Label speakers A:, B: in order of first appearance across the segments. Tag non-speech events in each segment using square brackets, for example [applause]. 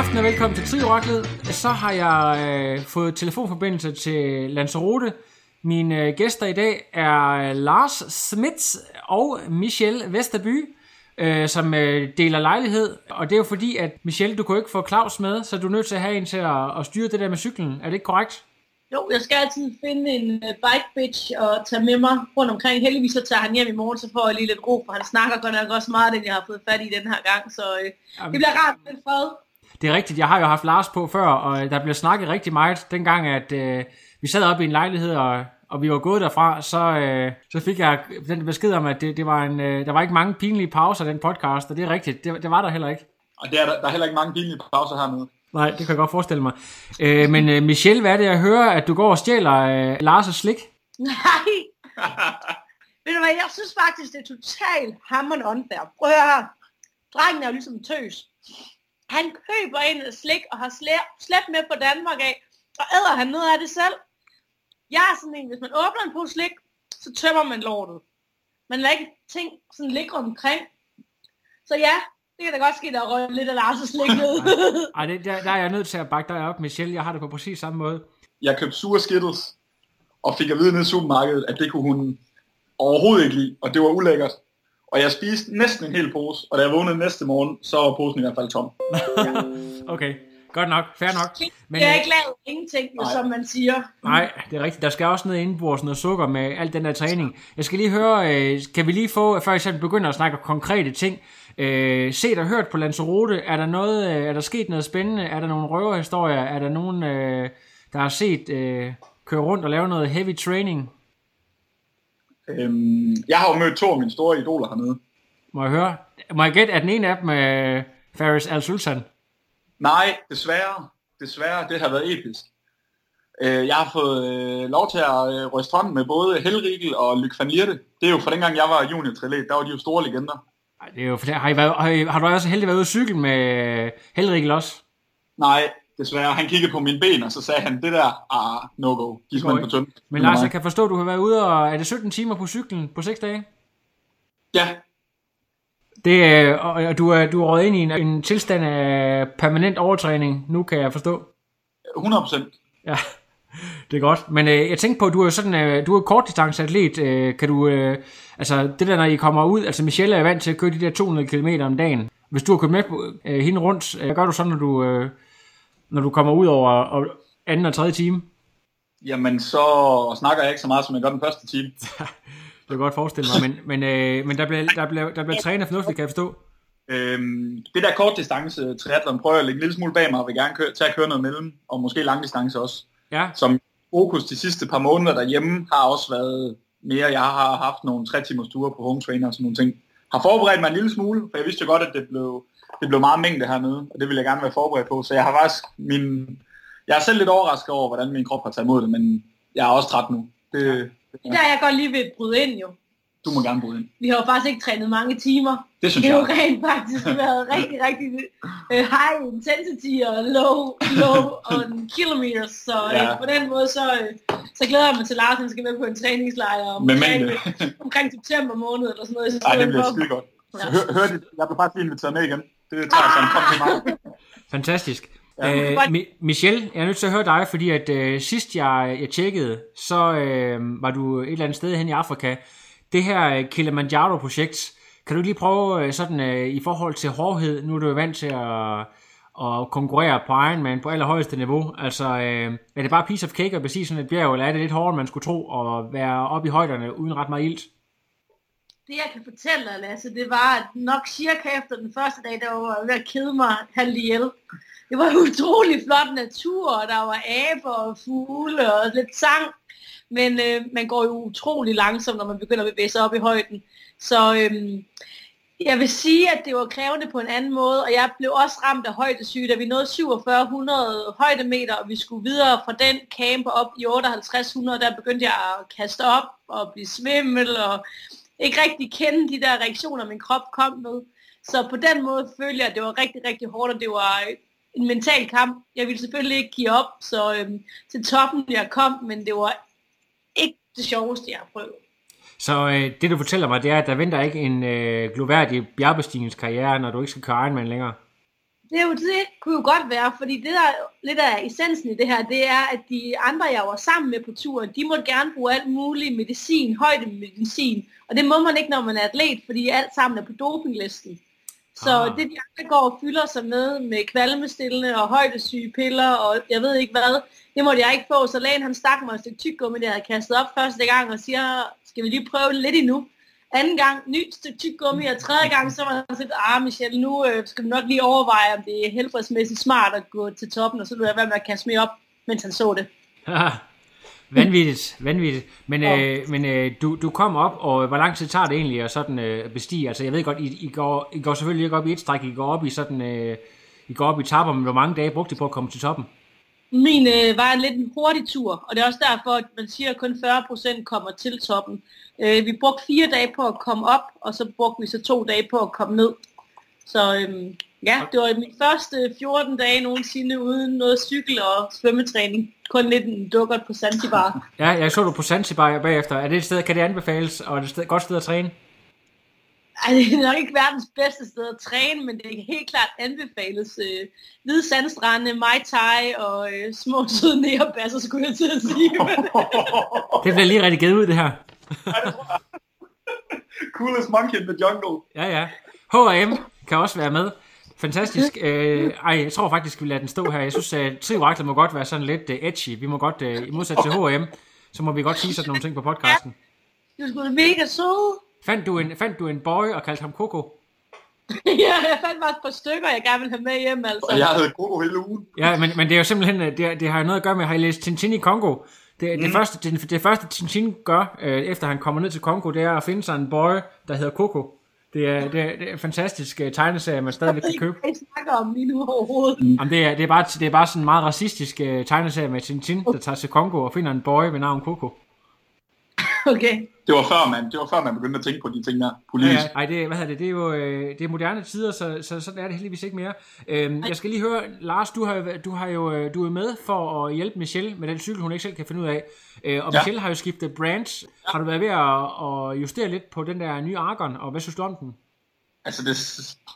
A: Aften og velkommen til Trioraklet. Så har jeg øh, fået telefonforbindelse til Lanzarote. Mine øh, gæster i dag er Lars Smits og Michelle Vesterby, øh, som øh, deler lejlighed. Og det er jo fordi, at Michelle, du kunne ikke få Claus med, så du er nødt til at have en til at, at styre det der med cyklen. Er det ikke korrekt?
B: Jo, jeg skal altid finde en uh, bike bitch og tage med mig rundt omkring. Heldigvis så tager han hjem i morgen, så får jeg lige lidt ro, for han snakker godt nok også meget, den jeg har fået fat i den her gang. Så uh, det bliver rart med fred.
A: Det er rigtigt. Jeg har jo haft Lars på før, og der blev snakket rigtig meget dengang, at øh, vi sad op i en lejlighed, og, og vi var gået derfra, så, øh, så fik jeg den besked om, at det, det var en, øh, der var ikke mange pinlige pauser den podcast, og det er rigtigt. Det, det var der heller ikke.
C: Og det er der, der er heller ikke mange pinlige pauser hernede.
A: Nej, det kan jeg godt forestille mig. Øh, men øh, Michelle, hvad er det, jeg hører, at du går og stjæler øh, Lars' slik? [laughs]
B: Nej. Ved du hvad, jeg synes faktisk, det er totalt hammerende unfair. Prøv at høre her. Drengen er jo ligesom tøs. Han køber en slik og har slæb, slæbt med på Danmark af, og æder han noget af det selv. Jeg er sådan en, hvis man åbner en pose slik, så tømmer man lortet. Man lader ikke ting sådan ligge omkring. Så ja, det kan da godt ske, der er lidt af Lars' slik [laughs] ned.
A: Ej, det, der, der er jeg nødt til at bakke dig op, Michelle. Jeg har det på præcis samme måde.
C: Jeg købte sure Skittles, og fik at vide nede i supermarkedet, at det kunne hun overhovedet ikke lide, og det var ulækkert. Og jeg spiste næsten en hel pose, og da jeg vågnede næste morgen, så var posen i hvert fald tom. [laughs]
A: okay, godt nok, fair nok.
B: Men, jeg er ikke lavet ingenting, jo, som man siger.
A: Nej, det er rigtigt. Der skal også noget indbords, noget sukker med alt den der træning. Jeg skal lige høre, øh, kan vi lige få, før jeg begynder at snakke konkrete ting, øh, set og hørt på Lanzarote, er der noget, øh, er der sket noget spændende? Er der nogle røverhistorier? Er der nogen, øh, der har set øh, køre rundt og lave noget heavy training?
C: Øhm, jeg har jo mødt to af mine store idoler hernede.
A: Må jeg høre? Må jeg gætte, at den ene af dem er Faris Al-Sultan?
C: Nej, desværre. Desværre, det har været episk. Øh, jeg har fået øh, lov til at øh, ryste hånd med både Helrigel og Luc van Lierde. Det er jo fra dengang, jeg var junior der var de jo store legender.
A: Ej, det er jo, har, I været, har, I, har du også heldig været ude at cykle med Helrigel også?
C: Nej, desværre. Han kiggede på mine ben, og så sagde han, det der, ah, no go. Giv mig på tøm.
A: Men Lars, jeg kan forstå, at du har været ude, og er det 17 timer på cyklen på 6 dage?
C: Ja.
A: Det er, og du er, du er råd ind i en, en tilstand af permanent overtræning, nu kan jeg forstå.
C: 100 procent.
A: Ja, det er godt. Men øh, jeg tænkte på, at du er sådan, øh, du er kortdistanceatlet. Øh, kan du, øh, altså det der, når I kommer ud, altså Michelle er vant til at køre de der 200 km om dagen. Hvis du har kørt med på, øh, hende rundt, øh, gør du så, når du, øh, når du kommer ud over og anden og tredje time?
C: Jamen, så snakker jeg ikke så meget, som jeg gør den første time. [laughs]
A: det kan godt forestille mig, men, men, øh, men der bliver, der bliver, der bliver trænet fornuftigt, kan jeg forstå.
C: Øhm, det der kort distance triathlon prøver jeg at lægge en lille smule bag mig, og vil gerne køre, tage at køre noget mellem, og måske lang distance også.
A: Ja.
C: Som fokus de sidste par måneder derhjemme har også været mere, jeg har haft nogle tre timers ture på home trainer og sådan nogle ting. Har forberedt mig en lille smule, for jeg vidste jo godt, at det blev, det blev meget mængde hernede, og det vil jeg gerne være forberedt på. Så jeg har faktisk min... Jeg er selv lidt overrasket over, hvordan min krop har taget imod det, men jeg er også træt nu. Det,
B: ja. det der jeg godt lige vil bryde ind jo.
C: Du må gerne bryde ind.
B: Vi har jo faktisk ikke trænet mange timer.
C: Det synes
B: jeg.
C: Det
B: har jo rent faktisk været [laughs] rigtig, rigtig uh, high intensity og low, low on kilometers. Så uh, ja. på den måde, så, uh, så glæder jeg mig til, at Lars skal med på en træningslejr omkring, omkring september måned eller sådan noget.
C: Nej, det bliver skide godt. Ja. Hør, hør det, jeg bliver faktisk inviteret med igen. Det tager jeg som kom til mig. [laughs]
A: Fantastisk. Ja. Mi- Michelle, jeg er nødt til at høre dig, fordi at uh, sidst jeg, jeg tjekkede, så uh, var du et eller andet sted hen i Afrika. Det her Kilimanjaro-projekt, kan du lige prøve sådan uh, i forhold til hårdhed, nu er du jo vant til at, at konkurrere på Ironman på allerhøjeste niveau. Altså, uh, er det bare piece of cake at besige sådan et bjerg, eller er det lidt hårdere, man skulle tro, at være oppe i højderne uden ret meget ilt?
B: Det jeg kan fortælle dig, Lasse, det var, at nok cirka efter den første dag, der var jeg ved at kede mig halvt ihjel. Det var utrolig flot natur, og der var aber og fugle og lidt sang. Men øh, man går jo utrolig langsomt, når man begynder at bevæge sig op i højden. Så øh, Jeg vil sige, at det var krævende på en anden måde, og jeg blev også ramt af højdesyge, da vi nåede 4700 højdemeter, og vi skulle videre fra den camp op i 5800, der begyndte jeg at kaste op og blive svimmel, og ikke rigtig kende de der reaktioner, min krop kom med. Så på den måde følte jeg, at det var rigtig, rigtig hårdt, og det var øh, en mental kamp. Jeg ville selvfølgelig ikke give op, så øhm, til toppen jeg kom, men det var ikke det sjoveste, jeg har prøvet.
A: Så øh, det du fortæller mig, det er, at der venter ikke en øh, gloværdig bjergbestigningskarriere, når du ikke skal køre Ironman længere?
B: Det, er jo, det kunne jo godt være, fordi det der lidt af essensen i det her, det er, at de andre, jeg var sammen med på turen, de måtte gerne bruge alt muligt medicin, højdemedicin, og det må man ikke, når man er atlet, fordi alt sammen er på dopinglisten. Så ah. det de andre går og fylder sig med, med kvalmestillende og højdesyge piller, og jeg ved ikke hvad, det måtte jeg ikke få, så lægen han stak mig et stykke tyggegummi, der havde kastet op første gang, og siger, skal vi lige prøve det lidt endnu? Anden gang, nyt stykke gummi og tredje gang, så var han sådan, ah Michelle, nu øh, skal du nok lige overveje, om det er helbredsmæssigt smart at gå til toppen, og så vil jeg være med at kaste mig op, mens han så det.
A: vanvittigt, vanvittigt. Men, ja. øh, men øh, du, du kom op, og hvor lang tid tager det egentlig at sådan øh, bestige? Altså jeg ved godt, I, I, går, I går selvfølgelig ikke op i et stræk, I går op i sådan, øh, I går op i tapper, men hvor mange dage brugte I på at komme til toppen?
B: Min øh, var en lidt en hurtig tur, og det er også derfor, at man siger, at kun 40% kommer til toppen. Øh, vi brugte fire dage på at komme op, og så brugte vi så to dage på at komme ned. Så øhm, ja, det var min første 14 dage nogensinde uden noget cykel og svømmetræning. Kun lidt en dukkert på Zanzibar.
A: ja, jeg så du på Zanzibar bagefter. Er det et sted, kan det anbefales, og er det et godt sted at træne?
B: Ej, det er nok ikke verdens bedste sted at træne, men det kan helt klart anbefales. Øh, hvide sandstrande, Mai Tai og øh, små søde nærebasser, skulle jeg til at sige. [laughs]
A: det bliver lige rigtig givet ud, det her. [laughs]
C: Coolest monkey in the jungle.
A: Ja, ja. H&M kan også være med. Fantastisk. Øh, ej, jeg tror faktisk, vi lader den stå her. Jeg synes, at trioraklet må godt være sådan lidt uh, edgy. Vi må godt, uh, i modsat til H&M, så må vi godt sige sådan nogle ting på podcasten.
B: Du skulle mega sød.
A: Fandt du en, fandt du en boy og kaldte ham Coco? [laughs]
B: ja, jeg fandt bare et par stykker, jeg gerne vil have med hjem, altså.
C: Og jeg havde Coco hele ugen.
A: Ja, men, men det er jo simpelthen, det, det har noget at gøre med, har I læst Tintin i Kongo? Det, mm. det, første, det, det første Tintin gør, øh, efter han kommer ned til Kongo, det er at finde sig en boy, der hedder Coco. Det er, det er, det er en fantastisk uh, tegneserie, man stadigvæk kan [laughs] købe.
B: Jeg snakker om lige nu overhovedet.
A: Jamen, det, er, det, er bare, det er bare sådan en meget racistisk uh, tegneserie med Tintin, der tager til Kongo og finder en boy ved navn Coco. [laughs]
B: Okay.
C: Det var før man, det var før man begyndte at tænke på de ting der politisk. Ja,
A: ja. Ej, det, hvad hedder det, det er jo øh, det er moderne tider, så, så sådan er det heldigvis ikke mere. Øhm, jeg skal lige høre, Lars, du har, du har jo øh, du er med for at hjælpe Michelle med den cykel, hun ikke selv kan finde ud af. Øh, og ja. Michelle har jo skiftet brands. Ja. Har du været ved at, at justere lidt på den der nye Argon, og hvad synes du om den?
C: Altså, det,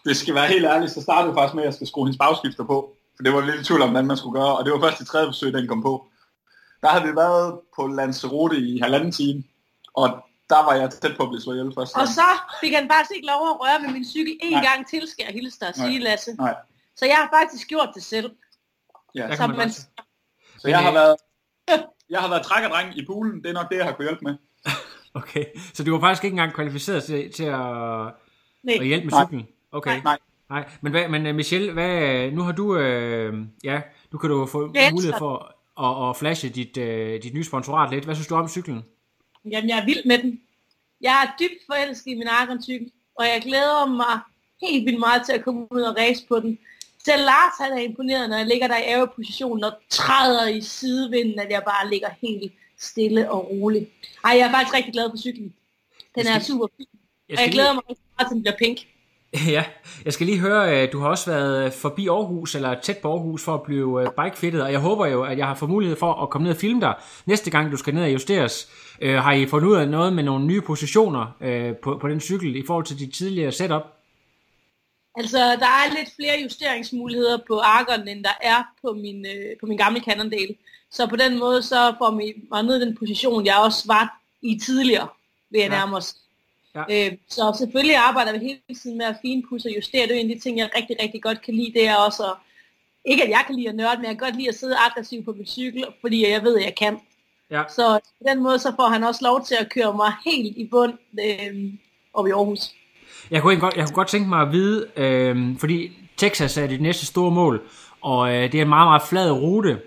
C: det skal være helt ærligt, så startede jeg faktisk med, at jeg skal skrue hendes bagskifter på. For det var lidt i tvivl om, hvordan man skulle gøre, og det var først i tredje forsøg, den kom på. Der havde vi været på Lanzarote i halvanden time, og der var jeg tæt på at blive slået ihjel først.
B: Og så fik han faktisk ikke lov at røre ved min cykel en Nej. gang til, skal jeg hilse dig og sige, Lasse.
C: Nej.
B: Så jeg har faktisk gjort det selv.
C: Ja, så, man... så jeg har været [laughs] jeg har været trækkerdreng i poolen, det er nok det, jeg har kunnet hjælpe med. [laughs]
A: okay, så du var faktisk ikke engang kvalificeret til, til at, Nej. at hjælpe med cyklen? Okay.
C: Nej.
A: Nej, men, hvad, men øh, Michelle, hvad, nu har du, øh, ja, nu kan du få mulighed for at, at flashe dit, øh, dit nye sponsorat lidt. Hvad synes du om cyklen?
B: Jamen, jeg er vild med den. Jeg er dybt forelsket i min Argon-cykel, og jeg glæder mig helt vildt meget til at komme ud og race på den. Selv Lars han er imponeret, når jeg ligger der i ævepositionen og træder i sidevinden, at jeg bare ligger helt stille og rolig. Ej, jeg er faktisk rigtig glad for cyklen. Den er super fin. Og jeg glæder mig meget til, den bliver pink. [laughs]
A: Ja, jeg skal lige høre, øh, du har også været forbi Aarhus, eller tæt på Aarhus, for at blive øh, bikefittet, og jeg håber jo, at jeg har fået mulighed for at komme ned og filme dig næste gang, du skal ned og justeres. Øh, har I fundet ud af noget med nogle nye positioner på, på den cykel i forhold til dit tidligere setup?
B: Altså, der er lidt flere justeringsmuligheder på Argon, end der er på min, på min gamle Cannondale. Så på den måde, så får mig ned den position, jeg også var i tidligere, ved jeg ja. nærmest Ja. Øh, så selvfølgelig arbejder vi hele tiden med at finpudse og justere. Det er en af de ting, jeg rigtig, rigtig godt kan lide. Det er også, ikke at jeg kan lide at nørde, men jeg kan godt lide at sidde aggressiv på min cykel, fordi jeg ved, at jeg kan. Ja. Så på den måde, så får han også lov til at køre mig helt i bund øh, op i Aarhus.
A: Jeg kunne, godt, jeg kunne godt tænke mig at vide, øh, fordi Texas er det næste store mål, og øh, det er en meget, meget flad rute.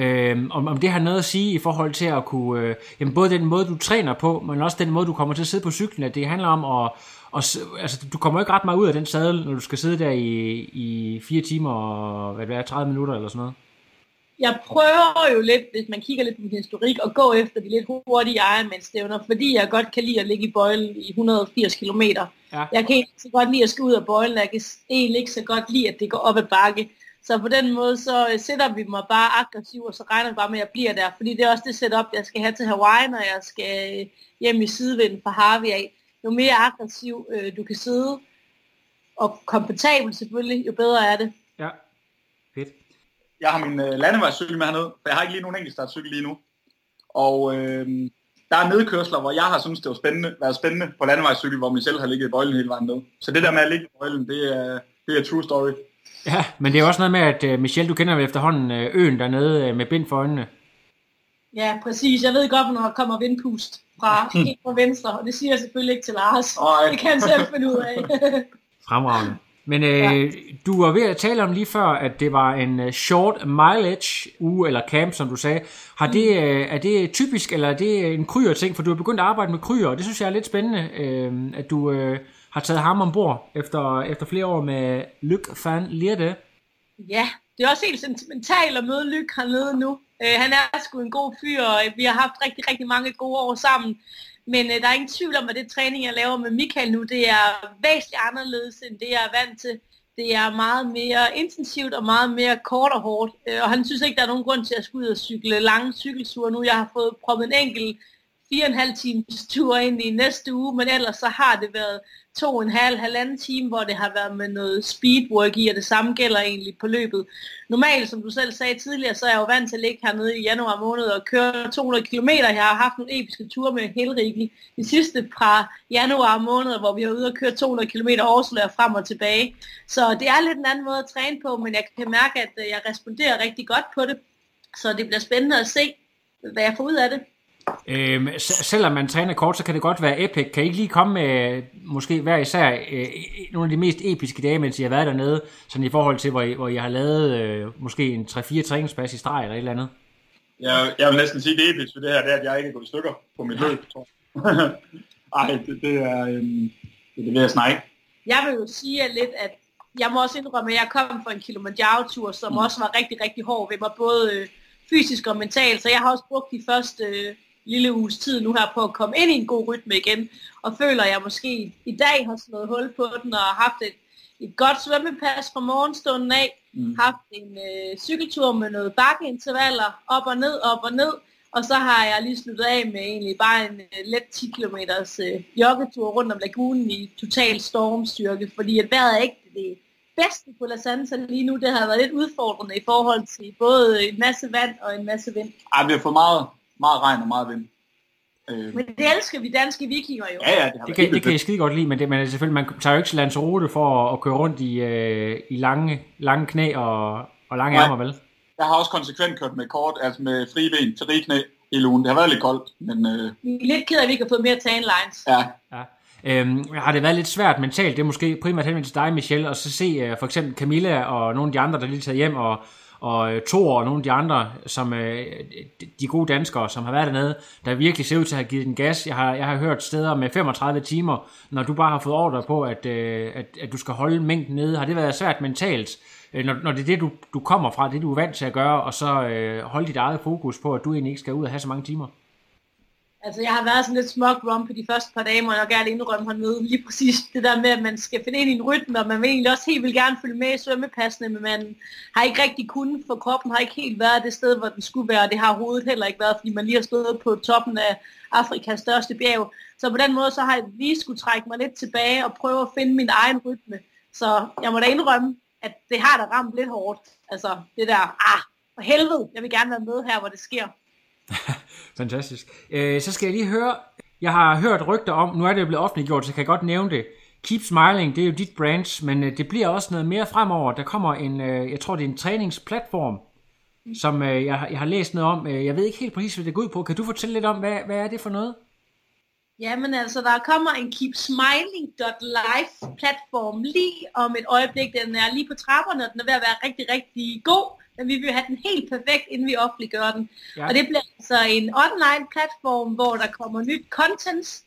A: Øh, om, om det har noget at sige i forhold til at kunne, øh, jamen både den måde, du træner på, men også den måde, du kommer til at sidde på cyklen, at det handler om at, og, altså, du kommer ikke ret meget ud af den sadel, når du skal sidde der i, i fire timer og hvad det er, 30 minutter eller sådan noget.
B: Jeg prøver jo lidt, hvis man kigger lidt på min historik, at gå efter de lidt hurtige Ironman-stævner, fordi jeg godt kan lide at ligge i bøjlen i 180 km. Ja. Jeg kan ikke så godt lide at skulle ud af bøjlen, jeg kan egentlig ikke så godt lide, at det går op ad bakke. Så på den måde, så øh, sætter vi mig bare aggressivt, og så regner vi bare med, at jeg bliver der. Fordi det er også det setup, jeg skal have til Hawaii, når jeg skal øh, hjem i sidevinden fra Harvey af. Jo mere aggressiv øh, du kan sidde, og komfortabel selvfølgelig, jo bedre er det.
A: Ja, fedt.
C: Jeg har min øh, landevejscykel med hernede, for jeg har ikke lige nogen enkeltstartcykel lige nu. Og øh, der er nedkørsler, hvor jeg har synes det var spændende, været spændende på landevejscykel, hvor min selv har ligget i bøjlen hele vejen ned. Så det der med at ligge i bøjlen, det er, det er true story.
A: Ja, men det er også noget med, at uh, Michelle, du kender vel efterhånden uh, øen dernede uh, med bind for øjnene.
B: Ja, præcis. Jeg ved godt, når der kommer vindpust fra [laughs] helt fra venstre, og det siger jeg selvfølgelig ikke til Lars.
C: Ej.
B: Det kan han selv finde ud af. [laughs]
A: Fremragende. Men øh, ja. du var ved at tale om lige før, at det var en short mileage uge eller camp, som du sagde. Har det, mm. øh, er det typisk, eller er det en kryer ting? For du har begyndt at arbejde med kryer, og det synes jeg er lidt spændende, øh, at du... Øh, har taget ham ombord efter, efter flere år med Luc van Lierde.
B: Ja, det er også helt sentimentalt at møde Luc hernede nu. Øh, han er sgu en god fyr, og vi har haft rigtig, rigtig mange gode år sammen. Men øh, der er ingen tvivl om, at det træning, jeg laver med Michael nu, det er væsentligt anderledes, end det jeg er vant til. Det er meget mere intensivt og meget mere kort og hårdt. Øh, og han synes ikke, der er nogen grund til at skulle ud og cykle lange cykelture nu. Jeg har fået proppet en enkelt fire og en halv times tur ind i næste uge, men ellers så har det været to og en halv, halvanden time, hvor det har været med noget speedwork i, og det samme gælder egentlig på løbet. Normalt, som du selv sagde tidligere, så er jeg jo vant til at ligge hernede i januar måned og køre 200 km. Jeg har haft nogle episke ture med Helrigi de sidste fra januar måned, hvor vi har ude og køre 200 km Oslo frem og tilbage. Så det er lidt en anden måde at træne på, men jeg kan mærke, at øh, jeg responderer rigtig godt på det. Så det bliver spændende at se, hvad jeg får ud af det.
A: Øhm, selvom man træner kort, så kan det godt være epic. Kan I ikke lige komme med måske hver især øh, nogle af de mest episke dage, mens I har været dernede, sådan i forhold til, hvor I, hvor I har lavet øh, måske en 3-4 træningspas i streg eller et eller andet?
C: Jeg, jeg vil næsten sige, det episke det her, det er, at jeg ikke er gået i stykker på mit løb, tror jeg. [laughs] Ej, det, det er, øhm, det, det vil jeg snakke.
B: Jeg vil jo sige lidt, at jeg må også indrømme, at jeg kom fra en Kilimanjaro-tur, som mm. også var rigtig, rigtig hård ved mig, både øh, fysisk og mentalt, så jeg har også brugt de første øh, lille uges tid nu her på at komme ind i en god rytme igen, og føler, at jeg måske i dag har slået hul på den og haft et, et godt svømmepas fra morgenstunden af, mm. haft en øh, cykeltur med noget bakkeintervaller, op og ned, op og ned, og så har jeg lige sluttet af med egentlig bare en øh, let 10 km øh, joggetur rundt om lagunen i total stormstyrke, fordi at vejret er ikke det bedste på La Sansa lige nu. Det har været lidt udfordrende i forhold til både en masse vand og en masse vind.
C: Ej, vi har fået meget meget regn og meget vind.
B: Øh. Men det elsker vi danske vikinger jo.
C: Ja, ja, det,
A: det, kan, det kan jeg skide godt lide, men, det, men selvfølgelig, man tager jo ikke til Lanzarote for at, at køre rundt i, øh, i lange, lange knæ og, og lange Nej. ærmer, vel?
C: Jeg har også konsekvent kørt med kort, altså med fri ben til rige knæ i ugen. Det har været lidt koldt, men... Øh...
B: Vi er lidt ked af, at vi ikke har fået mere tan lines.
C: Ja.
A: ja. Øhm, har det været lidt svært mentalt, det er måske primært henvendt til dig, Michelle, og så se uh, for eksempel Camilla og nogle af de andre, der lige tager hjem og, og øh, Thor og nogle af de andre, som øh, de gode danskere, som har været dernede, der virkelig ser ud til at have givet den gas. Jeg har, jeg har hørt steder med 35 timer, når du bare har fået ordre på, at, øh, at, at du skal holde mængden nede. Har det været svært mentalt, øh, når, når det er det, du, du kommer fra, det du er vant til at gøre, og så øh, holde dit eget fokus på, at du egentlig ikke skal ud og have så mange timer?
B: Altså, jeg har været sådan lidt smuk på de første par dage, må jeg gerne indrømme hernede. Lige præcis det der med, at man skal finde ind i en rytme, og man vil egentlig også helt vil gerne følge med i svømmepassene, men man har ikke rigtig kunnet, for kroppen har ikke helt været det sted, hvor den skulle være, og det har hovedet heller ikke været, fordi man lige har stået på toppen af Afrikas største bjerg. Så på den måde, så har jeg lige skulle trække mig lidt tilbage og prøve at finde min egen rytme. Så jeg må da indrømme, at det har da ramt lidt hårdt. Altså, det der, ah, for helvede, jeg vil gerne være med her, hvor det sker. [laughs]
A: Fantastisk. Øh, så skal jeg lige høre, jeg har hørt rygter om, nu er det jo blevet offentliggjort, så kan jeg godt nævne det. Keep Smiling, det er jo dit brand, men øh, det bliver også noget mere fremover. Der kommer en, øh, jeg tror det er en træningsplatform, som øh, jeg, jeg har læst noget om. Jeg ved ikke helt præcis, hvad det går ud på. Kan du fortælle lidt om, hvad, hvad er det for noget?
B: Jamen altså, der kommer en keepsmiling.life platform lige om et øjeblik. Den er lige på trapperne, og den er ved at være rigtig, rigtig god men vi vil have den helt perfekt, inden vi offentliggør den. Ja. Og det bliver altså en online platform, hvor der kommer nyt content,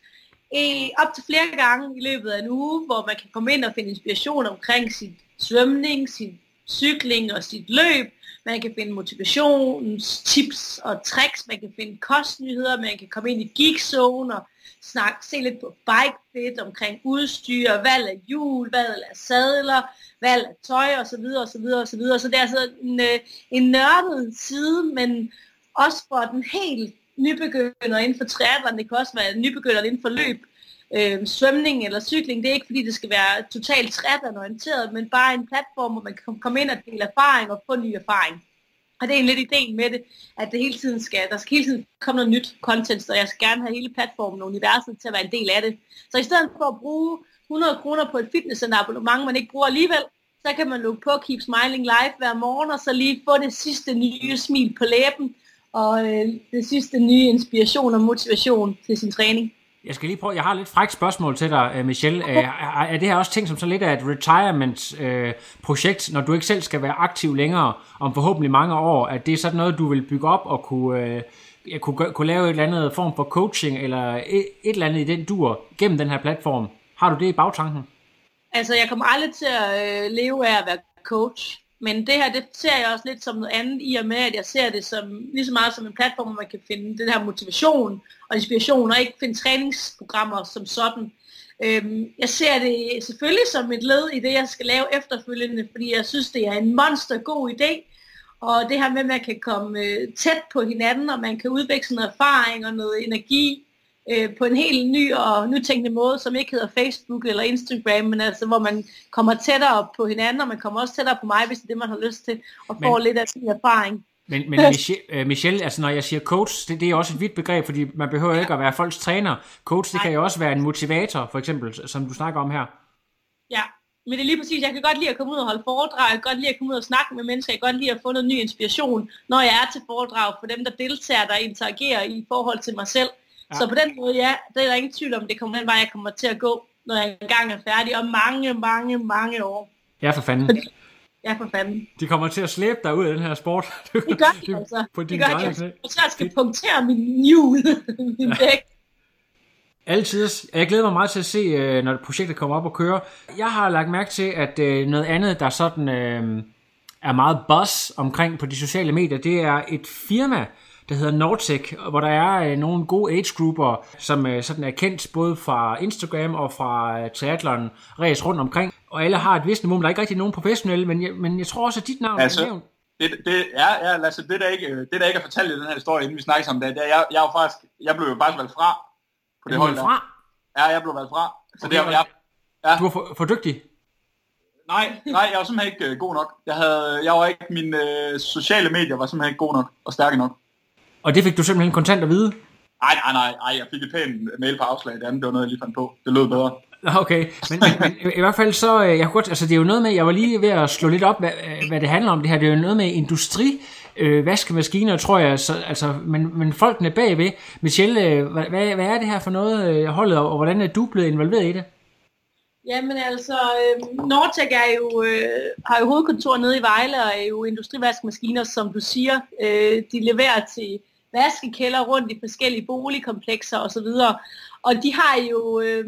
B: i, op til flere gange i løbet af en uge, hvor man kan komme ind og finde inspiration omkring sin svømning, sin cykling og sit løb. Man kan finde motivationstips og tricks, man kan finde kostnyheder, man kan komme ind i geekzone og snak, se lidt på bikefit omkring udstyr, valg af hjul, valg af sadler, valg af tøj osv. osv. osv. Så det er altså en, øh, en nørdet side, men også for den helt nybegynder inden for triathlon, det kan også være nybegynder inden for løb, øh, svømning eller cykling. Det er ikke fordi, det skal være totalt triathlon-orienteret, men bare en platform, hvor man kan komme ind og dele erfaring og få ny erfaring. Og det er en lidt ideen med det, at det hele tiden skal, der skal hele tiden komme noget nyt content, og jeg skal gerne have hele platformen og universet til at være en del af det. Så i stedet for at bruge 100 kroner på et fitnessabonnement, man ikke bruger alligevel, så kan man lukke på Keep Smiling Live hver morgen, og så lige få det sidste nye smil på læben, og øh, det sidste nye inspiration og motivation til sin træning.
A: Jeg skal lige prøve, jeg har lidt frækt spørgsmål til dig, øh, Michelle. Er, er det her også ting som så lidt af et retirement-projekt, øh, når du ikke selv skal være aktiv længere om forhåbentlig mange år? At det er sådan noget, du vil bygge op og kunne, øh, kunne, kunne lave et eller andet form for coaching, eller et, et eller andet i den dur gennem den her platform? Har du det i bagtanken?
B: Altså, jeg kommer aldrig til at øh, leve af at være coach. Men det her, det ser jeg også lidt som noget andet, i og med, at jeg ser det som, lige så meget som en platform, hvor man kan finde den her motivation og inspiration, og ikke finde træningsprogrammer som sådan. Øhm, jeg ser det selvfølgelig som et led i det, jeg skal lave efterfølgende, fordi jeg synes, det er en monster god idé. Og det her med, at man kan komme øh, tæt på hinanden, og man kan udveksle noget erfaring og noget energi, øh, på en helt ny og nytænkende måde, som ikke hedder Facebook eller Instagram, men altså hvor man kommer tættere på hinanden, og man kommer også tættere på mig, hvis det er det, man har lyst til, og får men, lidt af sin erfaring.
A: Men, men [laughs] Michelle, øh, Michelle, altså når jeg siger coach, det, det er også et vidt begreb, fordi man behøver ikke at være folks træner. Coach, det kan jo også være en motivator, for eksempel, som du snakker om her.
B: Ja, men det er lige præcis, jeg kan godt lide at komme ud og holde foredrag, jeg kan godt lide at komme ud og snakke med mennesker, jeg kan godt lide at få noget ny inspiration, når jeg er til foredrag for dem, der deltager, der interagerer i forhold til mig selv. Ja. Så på den måde, ja, det er der ingen tvivl om, det kommer den vej, jeg kommer til at gå, når jeg engang er færdig, om mange, mange, mange år.
A: Ja, for fanden.
B: ja, for fanden.
A: De kommer til at slæbe dig ud af den her sport. [laughs]
B: det gør de altså. På det gør de altså. Så jeg skal punktere min hjul, [laughs] min dæk.
A: Altid. Jeg glæder mig meget til at se, øh, når projektet kommer op og kører. Jeg har lagt mærke til, at øh, noget andet, der sådan øh, er meget buzz omkring på de sociale medier, det er et firma, der hedder Nortec, hvor der er øh, nogle gode age-grupper, som øh, sådan er kendt både fra Instagram og fra øh, triathlon race rundt omkring. Og alle har et vist niveau, der er ikke rigtig nogen professionelle, men jeg, men jeg tror også, at dit navn altså, er nævnt.
C: Det, det, ja, ja, Lasse, det der ikke, det der ikke er fortalt i den her historie, inden vi snakker om det, det er, jeg, jeg, er faktisk, jeg blev jo faktisk valgt fra
A: på det hold fra?
C: Ja, jeg blev valgt fra. Så okay, det,
A: jeg, ja. Du var for, for dygtig?
C: Nej, nej, jeg var simpelthen ikke uh, god nok. Jeg, havde, jeg var ikke, mine uh, sociale medier var simpelthen ikke god nok og stærke nok.
A: Og det fik du simpelthen kontant at vide?
C: Nej, nej, nej, nej, jeg fik et pænt mail på afslag, det andet, det var noget, jeg lige fandt på. Det lød bedre.
A: Okay, men, men i hvert fald så, øh, jeg kunne godt, altså det er jo noget med, jeg var lige ved at slå lidt op, hvad, hvad det handler om det her, det er jo noget med industri, øh, vaskemaskiner, tror jeg, så, altså, men, men folkene bagved, Michelle, øh, hvad, hvad er det her for noget, øh, holdet, og hvordan er du blevet involveret i det?
B: Jamen altså, øh, Nortec er jo, øh, har jo hovedkontor nede i Vejle, og er jo industrivaskemaskiner, som du siger, øh, de leverer til vaskekælder rundt i forskellige boligkomplekser osv. Og de har jo, øh,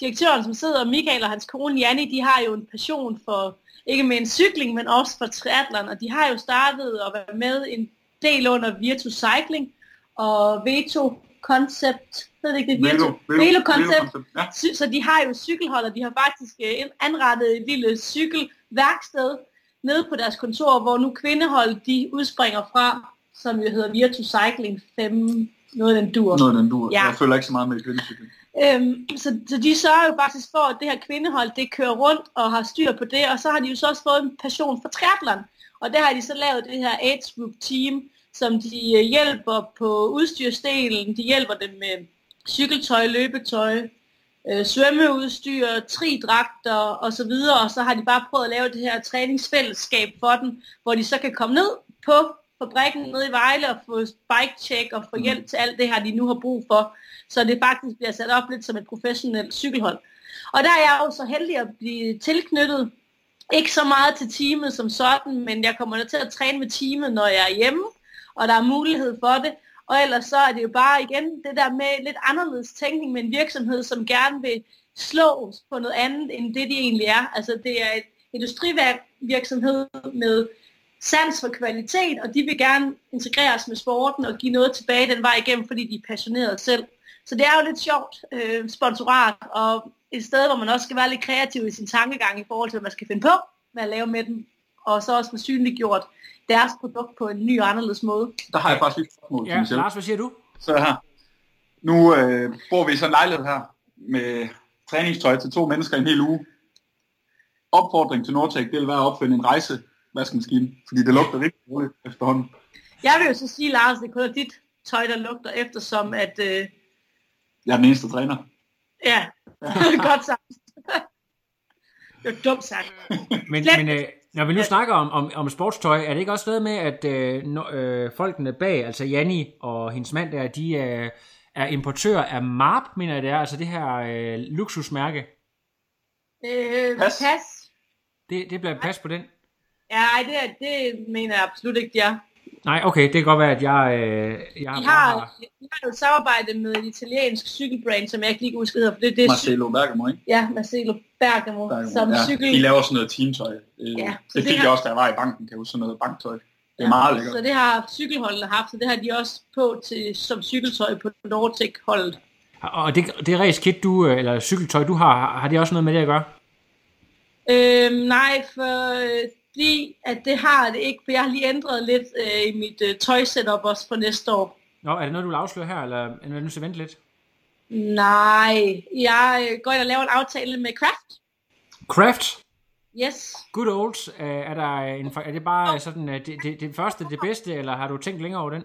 B: direktøren som sidder, Michael og hans kone Janni, de har jo en passion for ikke med en cykling, men også for triathlon, og de har jo startet at være med en del under Virtu Cycling og Veto Concept, ved det ikke det? Virtu, Velo, Velo Concept. Velo ja. Så de har jo cykelhold, og de har faktisk øh, anrettet et lille cykelværksted nede på deres kontor, hvor nu kvindehold de udspringer fra som jo hedder Virtu Cycling 5, noget af den dur.
C: Noget af den dur. Ja. Jeg følger ikke så meget med kvindecykling.
B: Øhm, så, så de sørger jo faktisk for, at det her kvindehold, det kører rundt og har styr på det, og så har de jo så også fået en passion for triathlon. Og der har de så lavet det her age group team, som de øh, hjælper på udstyrsdelen, de hjælper dem med cykeltøj, løbetøj, øh, svømmeudstyr, tridragter og så videre, og så har de bare prøvet at lave det her træningsfællesskab for dem, hvor de så kan komme ned på fabrikken nede i Vejle og få bike-check og få mm. hjælp til alt det her, de nu har brug for. Så det faktisk bliver sat op lidt som et professionelt cykelhold. Og der er jeg jo så heldig at blive tilknyttet ikke så meget til teamet som sådan, men jeg kommer til at træne med teamet, når jeg er hjemme, og der er mulighed for det. Og ellers så er det jo bare igen det der med lidt anderledes tænkning med en virksomhed, som gerne vil slå på noget andet, end det de egentlig er. Altså det er et industrivirksomhed med sans for kvalitet, og de vil gerne integreres med sporten og give noget tilbage den vej igennem, fordi de er passionerede selv. Så det er jo lidt sjovt øh, sponsorat, og et sted, hvor man også skal være lidt kreativ i sin tankegang i forhold til, hvad man skal finde på med at lave med dem, og så også få synliggjort deres produkt på en ny og anderledes måde.
C: Der har jeg faktisk lidt spørgsmål
A: ja, til Lars, hvad siger du?
C: Så her. Nu øh, bor vi i sådan en lejlighed her med træningstøj til to mennesker en hel uge. Opfordring til Nortec, det vil være at opfinde en rejse vaskemaskine, fordi det lugter rigtig roligt efterhånden.
B: Jeg vil jo så sige, Lars, det kun er dit tøj, der lugter, eftersom at... Øh...
C: Jeg er den eneste træner.
B: Ja, [laughs] godt sagt. det er dumt sagt.
A: men, men øh, når vi nu snakker om, om, om sportstøj, er det ikke også noget med, at øh, når, øh, folkene bag, altså Janni og hendes mand der, de øh, er importør af MARP, mener jeg det er, altså det her øh, luksusmærke?
B: Øh, pas. pas.
A: Det, det bliver pas på den?
B: Ja, det, det mener jeg absolut ikke, de er.
A: Nej, okay, det kan godt være, at jeg... Øh, jeg
B: vi, har, har... vi har jo et samarbejde med et italiensk cykelbrand, som jeg ikke lige kan huske,
C: for det, det er Marcelo Bergamo, ikke?
B: Ja, Marcelo Bergamo, Bergamo som ja. cykel...
C: De laver sådan noget teamtøj. Ja, det fik har... jeg også, da jeg var i banken, kan jeg huske sådan noget banktøj. Det er ja, meget lækkert.
B: Så det har cykelholdene haft, så det har de også på til, som cykeltøj på Nordic-holdet.
A: Og det, det race kit, du, øh, eller cykeltøj, du har, har det også noget med det at gøre?
B: Øhm, nej, for fordi at det har det ikke, for jeg har lige ændret lidt øh, i mit øh, tøjsetup også for næste år.
A: Nå, er det noget, du vil afsløre her, eller er det nu vente lidt?
B: Nej, jeg øh, går ind og laver en aftale med Kraft.
A: Kraft?
B: Yes.
A: Good olds. Uh, er, der en, er det bare oh. sådan, uh, det, det, det første, det bedste, eller har du tænkt længere over den?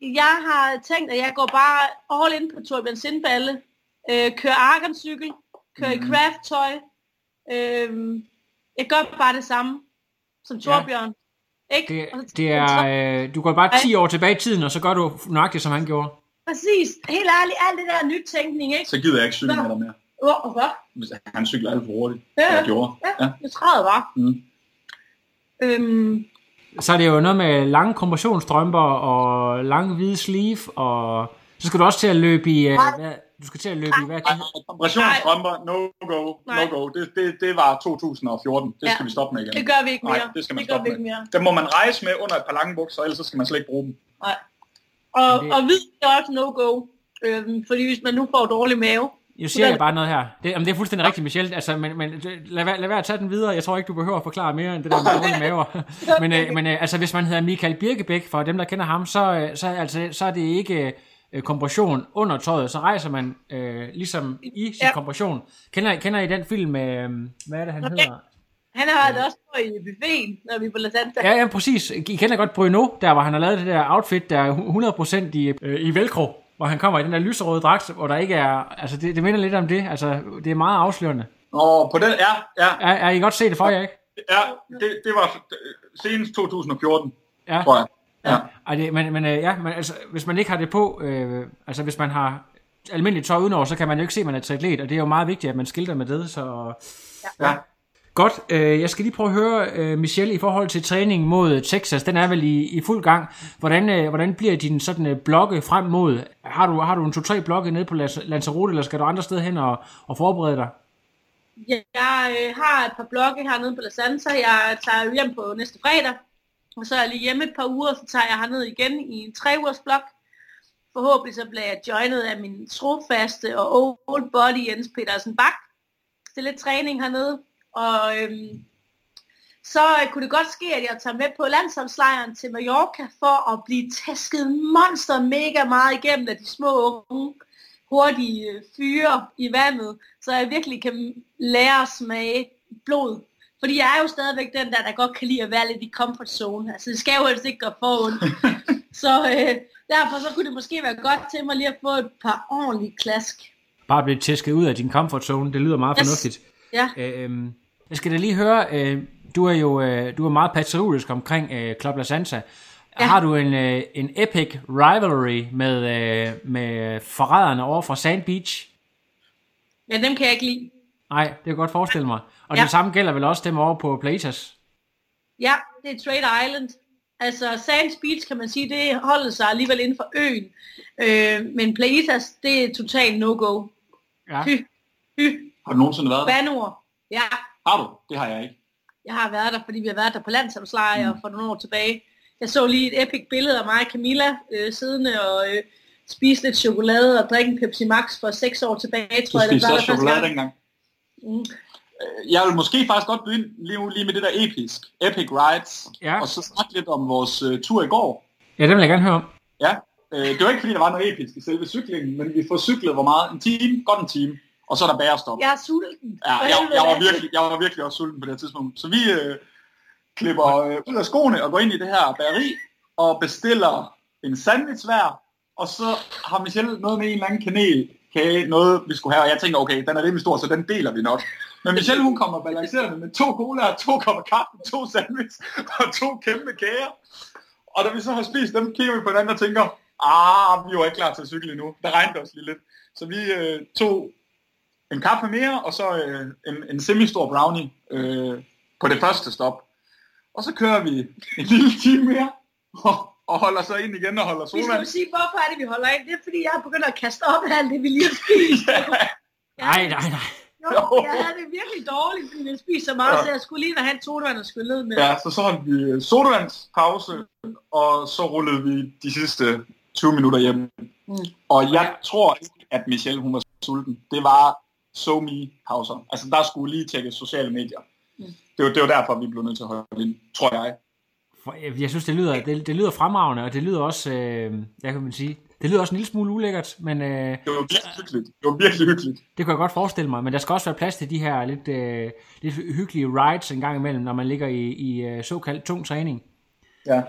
B: Jeg har tænkt, at jeg går bare all in på Torbjørn Sindballe, øh, kører Argon-cykel, kører mm. i Kraft-tøj. Øh, jeg gør bare det samme som Torbjørn. Ja. Ikke?
A: Det, det er, øh, du går bare 10 år tilbage i tiden, og så gør du nøjagtigt, som han gjorde.
B: Præcis. Helt ærligt, alt det der nytænkning, ikke?
C: Så gider jeg ikke cykle med dig mere.
B: Hvorfor?
C: Hvis han cykler alt for hurtigt,
B: ja,
C: jeg gjorde.
B: Ja, ja. det træder bare. Mm.
A: Øhm. Så er det jo noget med lange kompressionsstrømper og lange hvide sleeve, og så skal du også til at løbe i... Hvad, du skal til at løbe i hvad?
C: Kompressionsstrømper, no go, no go. Det, det, det var 2014. Det skal ja. vi stoppe med igen.
B: Det gør vi ikke mere.
C: Nej, det skal man
B: det
C: stoppe
B: med. Mere.
C: Det må man rejse med under et par lange bukser, ellers så skal man slet ikke bruge dem.
B: Nej. Og, det... og hvid er også no go. Øhm, fordi hvis man nu får dårlig mave,
A: nu siger jeg bare noget her. Det, jamen, det er fuldstændig rigtigt, Michelle. Altså, men, men lad, lad være at tage den videre. Jeg tror ikke, du behøver at forklare mere end det der med dårlige [laughs] maver. men øh, men øh, altså, hvis man hedder Michael Birkebæk, for dem, der kender ham, så, øh, så, altså, så er det ikke øh, kompression under tøjet, så rejser man øh, ligesom i sin ja. kompression. Kender, kender I den film med, øh, hvad er det, han okay. hedder?
B: Han har det også på i buffeten, når vi er på La Santa.
A: Ja, ja, præcis. I kender godt Bruno, der hvor han har lavet det der outfit, der er 100% i, øh, i velcro, hvor han kommer i den der lyserøde dragt, hvor der ikke er, altså det, det minder lidt om det, altså det er meget afslørende.
C: Åh, på den, ja, ja.
A: Er, er I godt se det for jer, ikke?
C: Ja, det, det var senest 2014, ja. tror jeg.
A: Ja. ja. det, men, men, øh, ja, men altså, hvis man ikke har det på, øh, altså hvis man har almindeligt tøj udenover, så kan man jo ikke se, at man er triatlet, og det er jo meget vigtigt, at man skilter med det, så...
C: Ja. ja.
A: Godt, øh, jeg skal lige prøve at høre, øh, Michelle, i forhold til træning mod Texas, den er vel i, i fuld gang. Hvordan, øh, hvordan bliver din sådan øh, blogge frem mod? Har du, har du en to-tre blogge nede på Lanzarote, eller skal du andre steder hen og, og forberede dig?
B: Jeg øh, har et par blogge hernede på La Santa. Jeg tager hjem på næste fredag, og så er jeg lige hjemme et par uger, så tager jeg herned igen i en tre ugers blok. Forhåbentlig så bliver jeg joinet af min trofaste og old body Jens Petersen Bak. til lidt træning hernede. Og øhm, så øh, kunne det godt ske, at jeg tager med på landsholdslejren til Mallorca for at blive tæsket monster mega meget igennem af de små unge hurtige øh, fyre i vandet, så jeg virkelig kan lære at smage blod fordi jeg er jo stadigvæk den der, der godt kan lide at være lidt i comfort zone. Altså det skal jo helst ikke gøre for ondt. [laughs] så øh, derfor så kunne det måske være godt til mig lige at få et par ordentlige klask.
A: Bare blive tæsket ud af din comfort zone, det lyder meget yes. fornuftigt.
B: Ja.
A: Øh, jeg skal da lige høre, øh, du er jo øh, du er meget patriotisk omkring øh, Club La Santa. Ja. Har du en, øh, en epic rivalry med, øh, med forræderne over fra Sand Beach?
B: Ja, dem kan jeg ikke lide.
A: Nej, det kan jeg godt forestille mig. Og
B: Ja.
A: det samme gælder vel også dem over på Platas.
B: Ja, det er Trade Island. Altså Sands Beach kan man sige, det holder sig alligevel inden for øen. Øh, men Plaitas, det er totalt no-go.
A: Ja.
B: Hy, hy,
C: Har du nogensinde været der?
B: banord. Ja,
C: Har du? Det har jeg ikke.
B: jeg har været der, fordi vi har været der på landsholdslejre for nogle år tilbage. Jeg så lige et epic billede af mig og Camilla øh, siddende og øh, spise lidt chokolade og drikke en Pepsi Max for seks år tilbage,
C: Du
B: tror jeg.
C: spiste
B: var
C: også chokolade
B: gang.
C: dengang.
B: Mm.
C: Øh, Jeg vil måske faktisk godt begynde lige, nu lige med det der episk. Epic Rides.
A: Ja.
C: Og så snakke lidt om vores uh, tur i går.
A: Ja, det vil jeg gerne høre om.
C: Ja. Øh, det var ikke fordi, der var noget episk i selve cyklingen, men vi får cyklet hvor meget? En time? Godt en time. Og så er der bærestop.
B: Jeg er sulten.
C: Ja, jeg, jeg, var virkelig, jeg var virkelig også sulten på det her tidspunkt. Så vi øh, klipper øh, ud af skoene og går ind i det her bageri og bestiller en sandwich hver. Og så har Michelle noget med en eller anden kage, noget vi skulle have. Og jeg tænker, okay, den er rimelig stor, så den deler vi nok. Men Michelle hun kommer balancerende med to cola, to kopper kaffe, to sandwich og to kæmpe kager. Og da vi så har spist dem, kigger vi på hinanden og tænker, ah, vi var ikke klar til at cykle endnu. Der regnede også lige lidt. Så vi øh, tog en kaffe mere, og så øh, en, en semi-stor brownie øh, på det første stop. Og så kører vi en lille time mere, og, og holder så ind igen og holder
B: Vi skal jo
C: solvand.
B: sige, hvorfor er det, vi holder ind. Det er, fordi jeg er begyndt at kaste op af alt det, vi lige har spist. [laughs]
A: Nej, nej, nej.
B: Jo, jeg havde det virkelig dårligt, fordi jeg spiste så meget,
C: Ja.
B: så jeg skulle lige have en sodavand og skylle ned med.
C: Ja, så så holdt vi sodavandspause, og så rullede vi de sidste 20 minutter hjem.
B: Mm.
C: Og jeg tror ikke, at Michelle hun var sulten. Det var so me pauser. Altså der skulle lige tjekke sociale medier.
B: Mm.
C: Det var, det var derfor, vi blev nødt til at holde ind, tror jeg.
A: For, jeg, jeg synes, det lyder, det, det lyder fremragende, og det lyder også, øh, hvad kan man sige, det lyder også en lille smule ulækkert, men øh,
C: Det var virkelig hyggeligt. Det var virkelig hyggeligt.
A: det kan jeg godt forestille mig. Men der skal også være plads til de her lidt, øh, lidt hyggelige rides en gang imellem, når man ligger i, i øh, såkaldt tung træning.
C: Ja.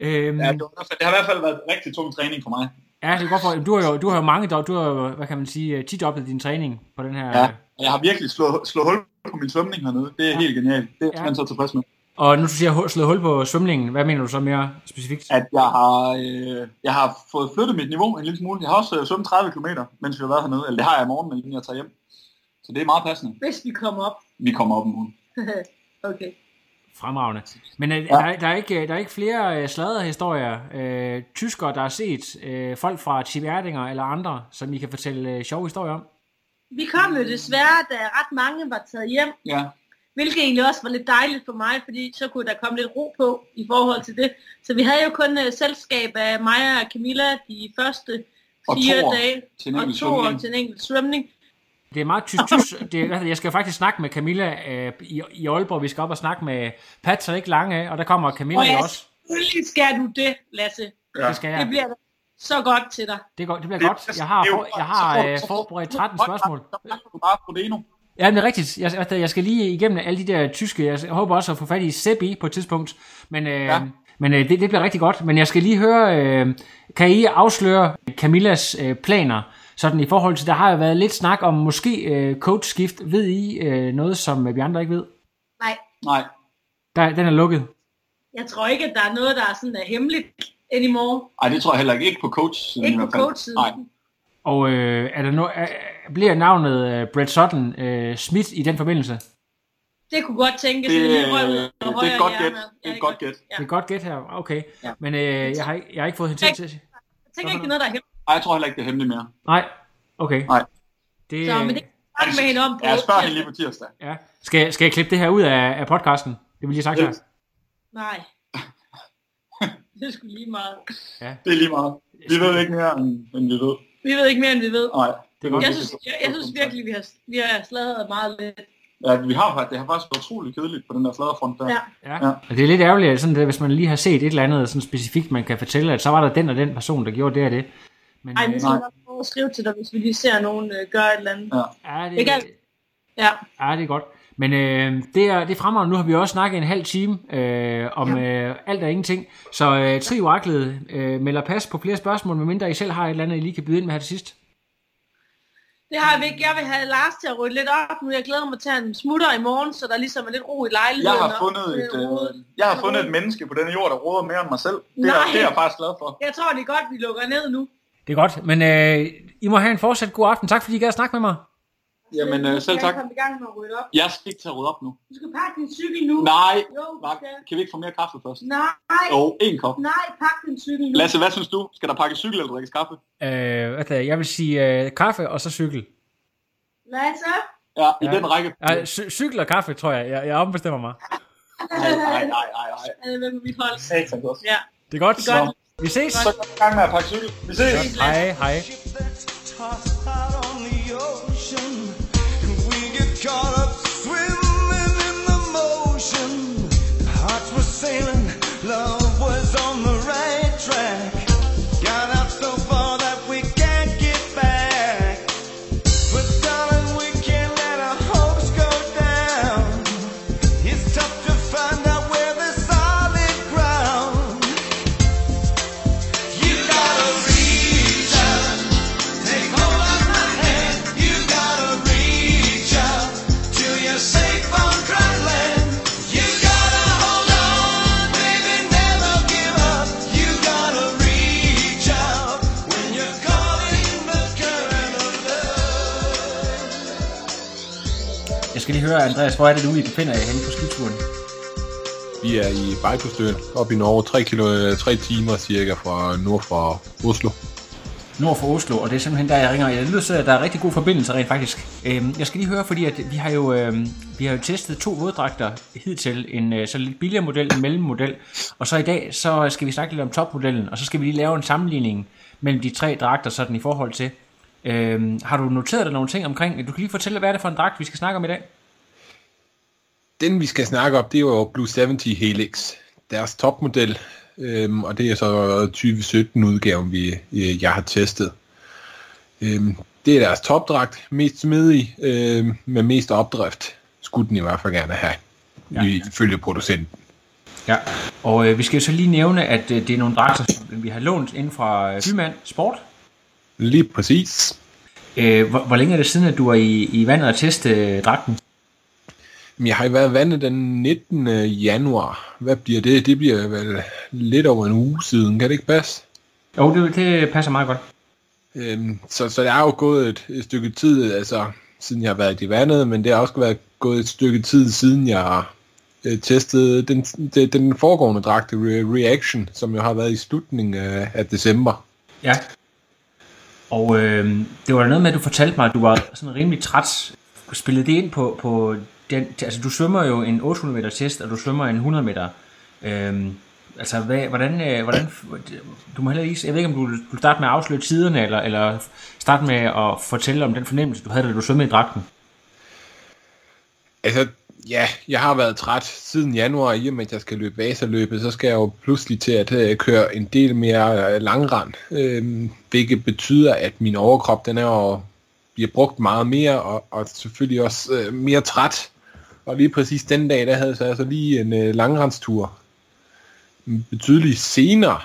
A: Øhm,
C: Ja, det, var, fald- det har i hvert fald været rigtig tung træning for mig.
A: ja, det er godt for, du har jo, du har jo mange, du har jo, hvad kan man sige, tidoblet din træning på den her.
C: Ja. Jeg har virkelig slået, slået hul på min svømning hernede. Det er
A: Ja.
C: helt genialt. Det er
A: Ja.
C: jeg ja. så tilfreds med.
A: Og nu du siger slået hul på svømningen, hvad mener du så mere specifikt?
C: At jeg har, øh, jeg har fået flyttet mit niveau en lille smule. Jeg har også øh, svømmet 30 km, mens vi har været hernede. Eller det har jeg i morgen, inden jeg tager hjem. Så det er meget passende.
B: Hvis vi kommer op.
C: Vi kommer op i morgen. [laughs]
B: okay.
A: Fremragende. Men øh, der, er- der, er ikke, der er ikke flere øh, sladderhistorier, øh, tyskere, der har set øh, folk fra Chip Erdinger eller andre, som I kan fortælle øh, sjove historier om?
B: Vi kom jo desværre, da ret mange var taget hjem,
C: Ja.
B: Hvilket egentlig også var lidt dejligt for mig, fordi så kunne der komme lidt ro på i forhold til det. Så vi havde jo kun uh, selskab af mig og Camilla de første fire dage,
C: til en
B: og to år til en enkelt svømning.
A: Det er meget tysk. tysk det er, jeg skal faktisk snakke med Camilla øh, i, i Aalborg. Vi skal op og snakke med Patrick Lange, og der kommer Camilla
B: Og ja,
A: også.
B: selvfølgelig skal du det, Lasse.
C: Ja.
A: Det skal
B: Det
A: jeg.
B: bliver så godt til dig.
A: Det, går, det bliver
C: Det-
A: godt. Jeg har,
C: det er
A: for, jeg har øh, forberedt 13 spørgsmål.
C: Så du bare Frodeno.
A: Ja, det er rigtigt. Jeg, jeg, jeg skal lige igennem alle de der tyske. Jeg håber også at få fat i Seppi på et tidspunkt. Men, øh,
C: Ja.
A: men øh, det, det bliver rigtig godt. Men jeg skal lige høre, øh, kan I afsløre Camillas øh, planer? Sådan i forhold til, der har jo været lidt snak om måske øh, coachskift. Ved I øh, noget, som vi andre ikke ved?
B: Nej,
C: Nej.
A: Der, den er lukket.
B: jeg tror ikke, at der er noget, der er sådan er hemmeligt anymore.
C: Ej, det tror jeg heller ikke. Ikke på coach
B: Ikke på coach-siden.
C: Nej.
A: Og øh, er der no, er, bliver navnet øh, Brett Sutton øh, Smith i den forbindelse?
B: Det kunne godt tænkes.
C: Det, øh,
B: lige røv ud
C: det er godt gæt.
B: Ja,
C: Det er et godt gæt.
B: Ja.
A: Det er godt gæt her. Okay.
B: Ja.
A: Men øh, jeg, har, ikke- jeg har ikke fået hende til at...
B: Jeg tænker ikke, det er noget, der er hemmeligt.
C: Ej, jeg tror heller ikke, det er hemmeligt mere.
A: Nej. Okay.
C: Nej.
A: Det,
B: Så, men det kan med hende om på
C: Ja, jeg spørger hende lige på tirsdag.
A: Ja. Skal, jeg- skal jeg klippe det her ud af, af podcasten? Det vil jeg sagt her.
B: Nej. [laughs] Det er sgu lige meget.
C: Det er lige meget. Vi ved ikke mere, end, end vi ved.
B: Vi ved ikke mere, end vi ved.
C: Nej.
A: Det er godt.
B: Jeg synes, jeg, jeg synes virkelig, vi har, vi har sladret meget lidt.
C: Ja, vi har faktisk, det har faktisk været utroligt kedeligt på den der fladerfront der.
B: Ja.
A: Ja.
C: Ja.
A: Og det er lidt ærgerligt, at sådan, det, hvis man lige har set et eller andet sådan specifikt, man kan fortælle, at så var der den og den person, der gjorde det og det. Men,
B: Ej,
A: øh,
B: vi skal nok prøve at skrive til dig, hvis vi lige ser nogen øh, gøre et eller andet.
C: Ja.
A: ja, det,
B: Ikke alt. Ja.
A: ja, det er godt. Men øh, det, er, det er fremragende. Nu har vi også snakket en halv time øh, om øh, alt og ingenting. Så øh, Tri Oraklet øh, melder pas på flere spørgsmål, medmindre I selv har et eller andet, I lige kan byde ind med her til sidst.
B: Det har jeg ikke. Jeg vil have Lars til at rydde lidt op nu. Jeg glæder mig til at han smutter i morgen, så der ligesom er lidt ro i lejligheden.
C: Jeg har
B: og-
C: fundet et,
B: øh,
C: øh, jeg har fundet et menneske på denne jord, der råder mere end mig selv. Det er,
B: Nej.
C: det er jeg faktisk glad for.
B: Jeg tror, det er godt, vi lukker ned nu.
A: Det er godt, men øh, I må have en fortsat god aften. Tak fordi I gad at snakke med mig.
C: Jamen, øh, selv tak.
B: jeg komme i gang med at rydde op.
C: Jeg skal ikke tage rydde op nu.
B: Du skal pakke din cykel nu.
C: Nej,
B: Jo,
C: Mark,
B: skal.
C: kan vi ikke få mere kaffe først?
B: Nej,
C: Jo, en kop.
B: nej, pak din cykel nu.
C: Lasse, hvad synes du? Skal der pakkes cykel eller drikkes kaffe?
A: Øh, det? jeg vil sige øh, kaffe og så cykel.
B: Lasse?
C: Ja, i
A: Ja.
C: den række.
A: Ja, cy- cykel og kaffe, tror jeg. Jeg, jeg ombestemmer mig.
C: Nej, nej, nej, nej, nej.
B: Han er mit hold.
C: Satan godt.
B: Ja.
A: Det er godt.
B: Det er godt.
A: Vi ses.
C: Så gang med at pakke cykel. Vi ses.
A: Hej, hej. Høre, Andreas, hvor er det nu, I befinder jer henne på skituren?
D: Vi er i Bejtostøen, op i Norge, 3, kilo, 3 timer cirka fra nord for Oslo.
A: nord for Oslo, og det er simpelthen der, jeg ringer. Jeg lyder til, at der er rigtig god forbindelse rent faktisk. Øhm, jeg skal lige høre, fordi at vi har jo, øhm, vi har jo testet to våddragter hidtil. En øh, så lidt billigere model, en mellemodel. Og så i dag, så skal vi snakke lidt om topmodellen, og så skal vi lige lave en sammenligning mellem de tre dragter, sådan i forhold til. Øhm, har du noteret dig nogle ting omkring? Du kan lige fortælle, hvad er det for en dragt, vi skal snakke om i dag?
D: Den vi skal snakke om, det er jo Blue 70 Helix. Deres topmodel, øhm, og det er så 2017-udgaven, vi, øh, jeg har testet. Øhm, det er deres topdragt, mest smidig, øhm, med mest opdrift. Skulle den i hvert fald gerne have,
A: Ja.
D: ifølge producenten.
A: Ja. Og øh, vi skal jo så lige nævne, at øh, det er nogle dragter, som vi har lånt inden fra øh, Sport.
D: Lige præcis.
A: Øh, hvor, hvor længe er det siden, at du er i, i vandet og teste øh, dragten?
D: Men jeg har været vandet den 19. januar. Hvad bliver det? Det bliver vel lidt over en uge siden. Kan det ikke passe?
A: Jo, det, det passer meget godt.
D: Øhm, så, så der er jo gået et, et stykke tid, altså siden jeg har været i vandet, men det har også været gået et stykke tid siden jeg øh, testede den, den, den foregående dragt, Re- Reaction, som jo har været i slutningen af, af december.
A: Ja. Og øh, det var noget med, at du fortalte mig, at du var sådan rimelig træt. Spillede det ind på, på den... Altså, du svømmer jo en 800 meter test, og du svømmer en 100 meter. Øhm, altså, hvad, hvordan, øh, hvordan... Du må heller ikke, Jeg ved ikke, om du vil starte med at afsløre tiderne, eller, eller starte med at fortælle om den fornemmelse, du havde, da du svømmede i dragten.
D: Altså, ja, jeg har været træt siden januar, i og med at jeg skal løbe Vasaløbet, så skal jeg jo pludselig til at øh, køre en del mere langrand, øh, øhm, hvilket betyder, at min overkrop, den er jo, bliver brugt meget mere, og, og selvfølgelig også øh, mere træt. Og lige præcis den dag, der havde jeg så altså lige en øh, langrendstur, betydeligt senere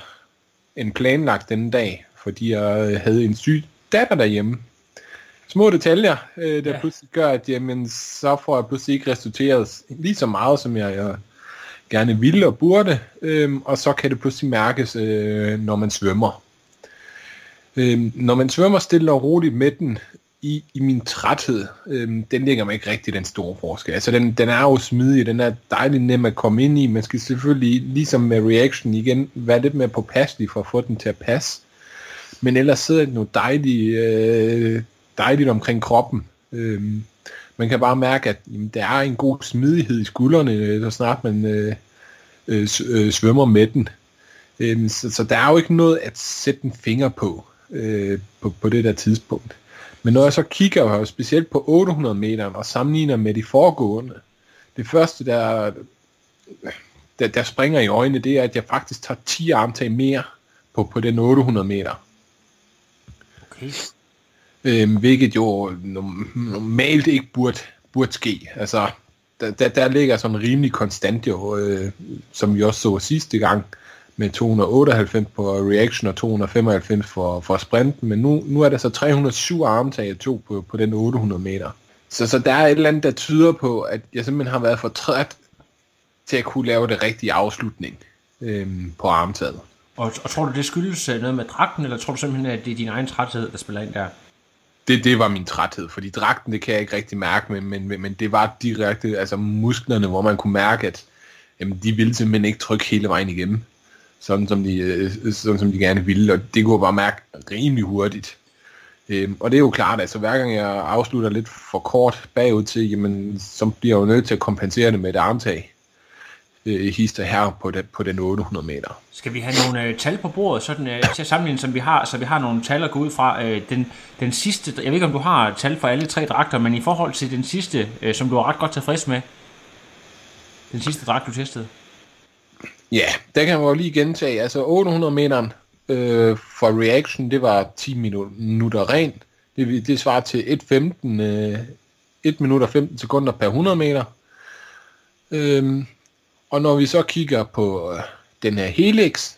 D: end planlagt den dag, fordi jeg øh, havde en syg datter derhjemme, små detaljer, øh, der
A: Ja.
D: pludselig gør, at jamen, så får jeg pludselig ikke resulteret lige så meget, som jeg, jeg gerne ville og burde, øhm, og så kan det pludselig mærkes, øh, når man svømmer. Øhm, når man svømmer stille og roligt med den i, i min træthed, øhm, den ligger mig ikke rigtig den store forskel. Altså den, den er jo smidig, den er dejlig nem at komme ind i. Man skal selvfølgelig, ligesom med reaction igen, være lidt mere påpasselig for at få den til at passe. Men ellers sidder den jo dejligt, øh, dejligt omkring kroppen. Øhm, man kan bare mærke, at jamen, der er en god smidighed i skuldrene, øh, så snart man øh, øh, øh, svømmer med den. Øhm, så, så der er jo ikke noget at sætte en finger på, øh, på, på det der tidspunkt. Men når jeg så kigger specielt på 800 meter og sammenligner med de foregående, det første, der, der, der springer i øjnene, det er, at jeg faktisk tager 10 armtag mere på, på den 800 meter.
A: Okay.
D: Øhm, hvilket jo norm- normalt ikke burde, burde ske. Altså, der, der, der ligger sådan rimelig konstant jo, øh, som vi også så sidste gang, med 298 på reaction og 295 for, for sprinten, men nu, nu er der så 307 armtag jeg tog på, på den 800 meter. Så, så der er et eller andet, der tyder på, at jeg simpelthen har været for træt til at kunne lave det rigtige afslutning øhm, på armtaget.
A: Og, og tror du, det skyldes øh, noget med dragten, eller tror du simpelthen, at det er din egen træthed, der spiller ind der?
D: det, det var min træthed, fordi dragten, det kan jeg ikke rigtig mærke, men, men, men det var direkte, altså musklerne, hvor man kunne mærke, at jamen, de ville simpelthen ikke trykke hele vejen igennem, sådan som de, øh, sådan som de gerne ville, og det kunne jeg bare mærke rimelig hurtigt. Øhm, og det er jo klart, altså hver gang jeg afslutter lidt for kort bagud til, jamen, så bliver jeg jo nødt til at kompensere det med et armtag øh, hister her på, den, på den 800 meter.
A: Skal vi have nogle øh, tal på bordet, sådan, øh, til at sammenligne, som vi har, så vi har nogle tal at gå ud fra. Øh, den, den sidste, jeg ved ikke, om du har tal for alle tre dragter, men i forhold til den sidste, øh, som du var ret godt tilfreds med, den sidste dragt, du testede.
D: Ja, der kan man jo lige gentage. Altså 800 meteren øh, for reaction, det var 10 minutter ren. Det, det svarer til 1.15, øh, 1 minut og 15 sekunder per 100 meter. Øhm, og når vi så kigger på øh, den her helix,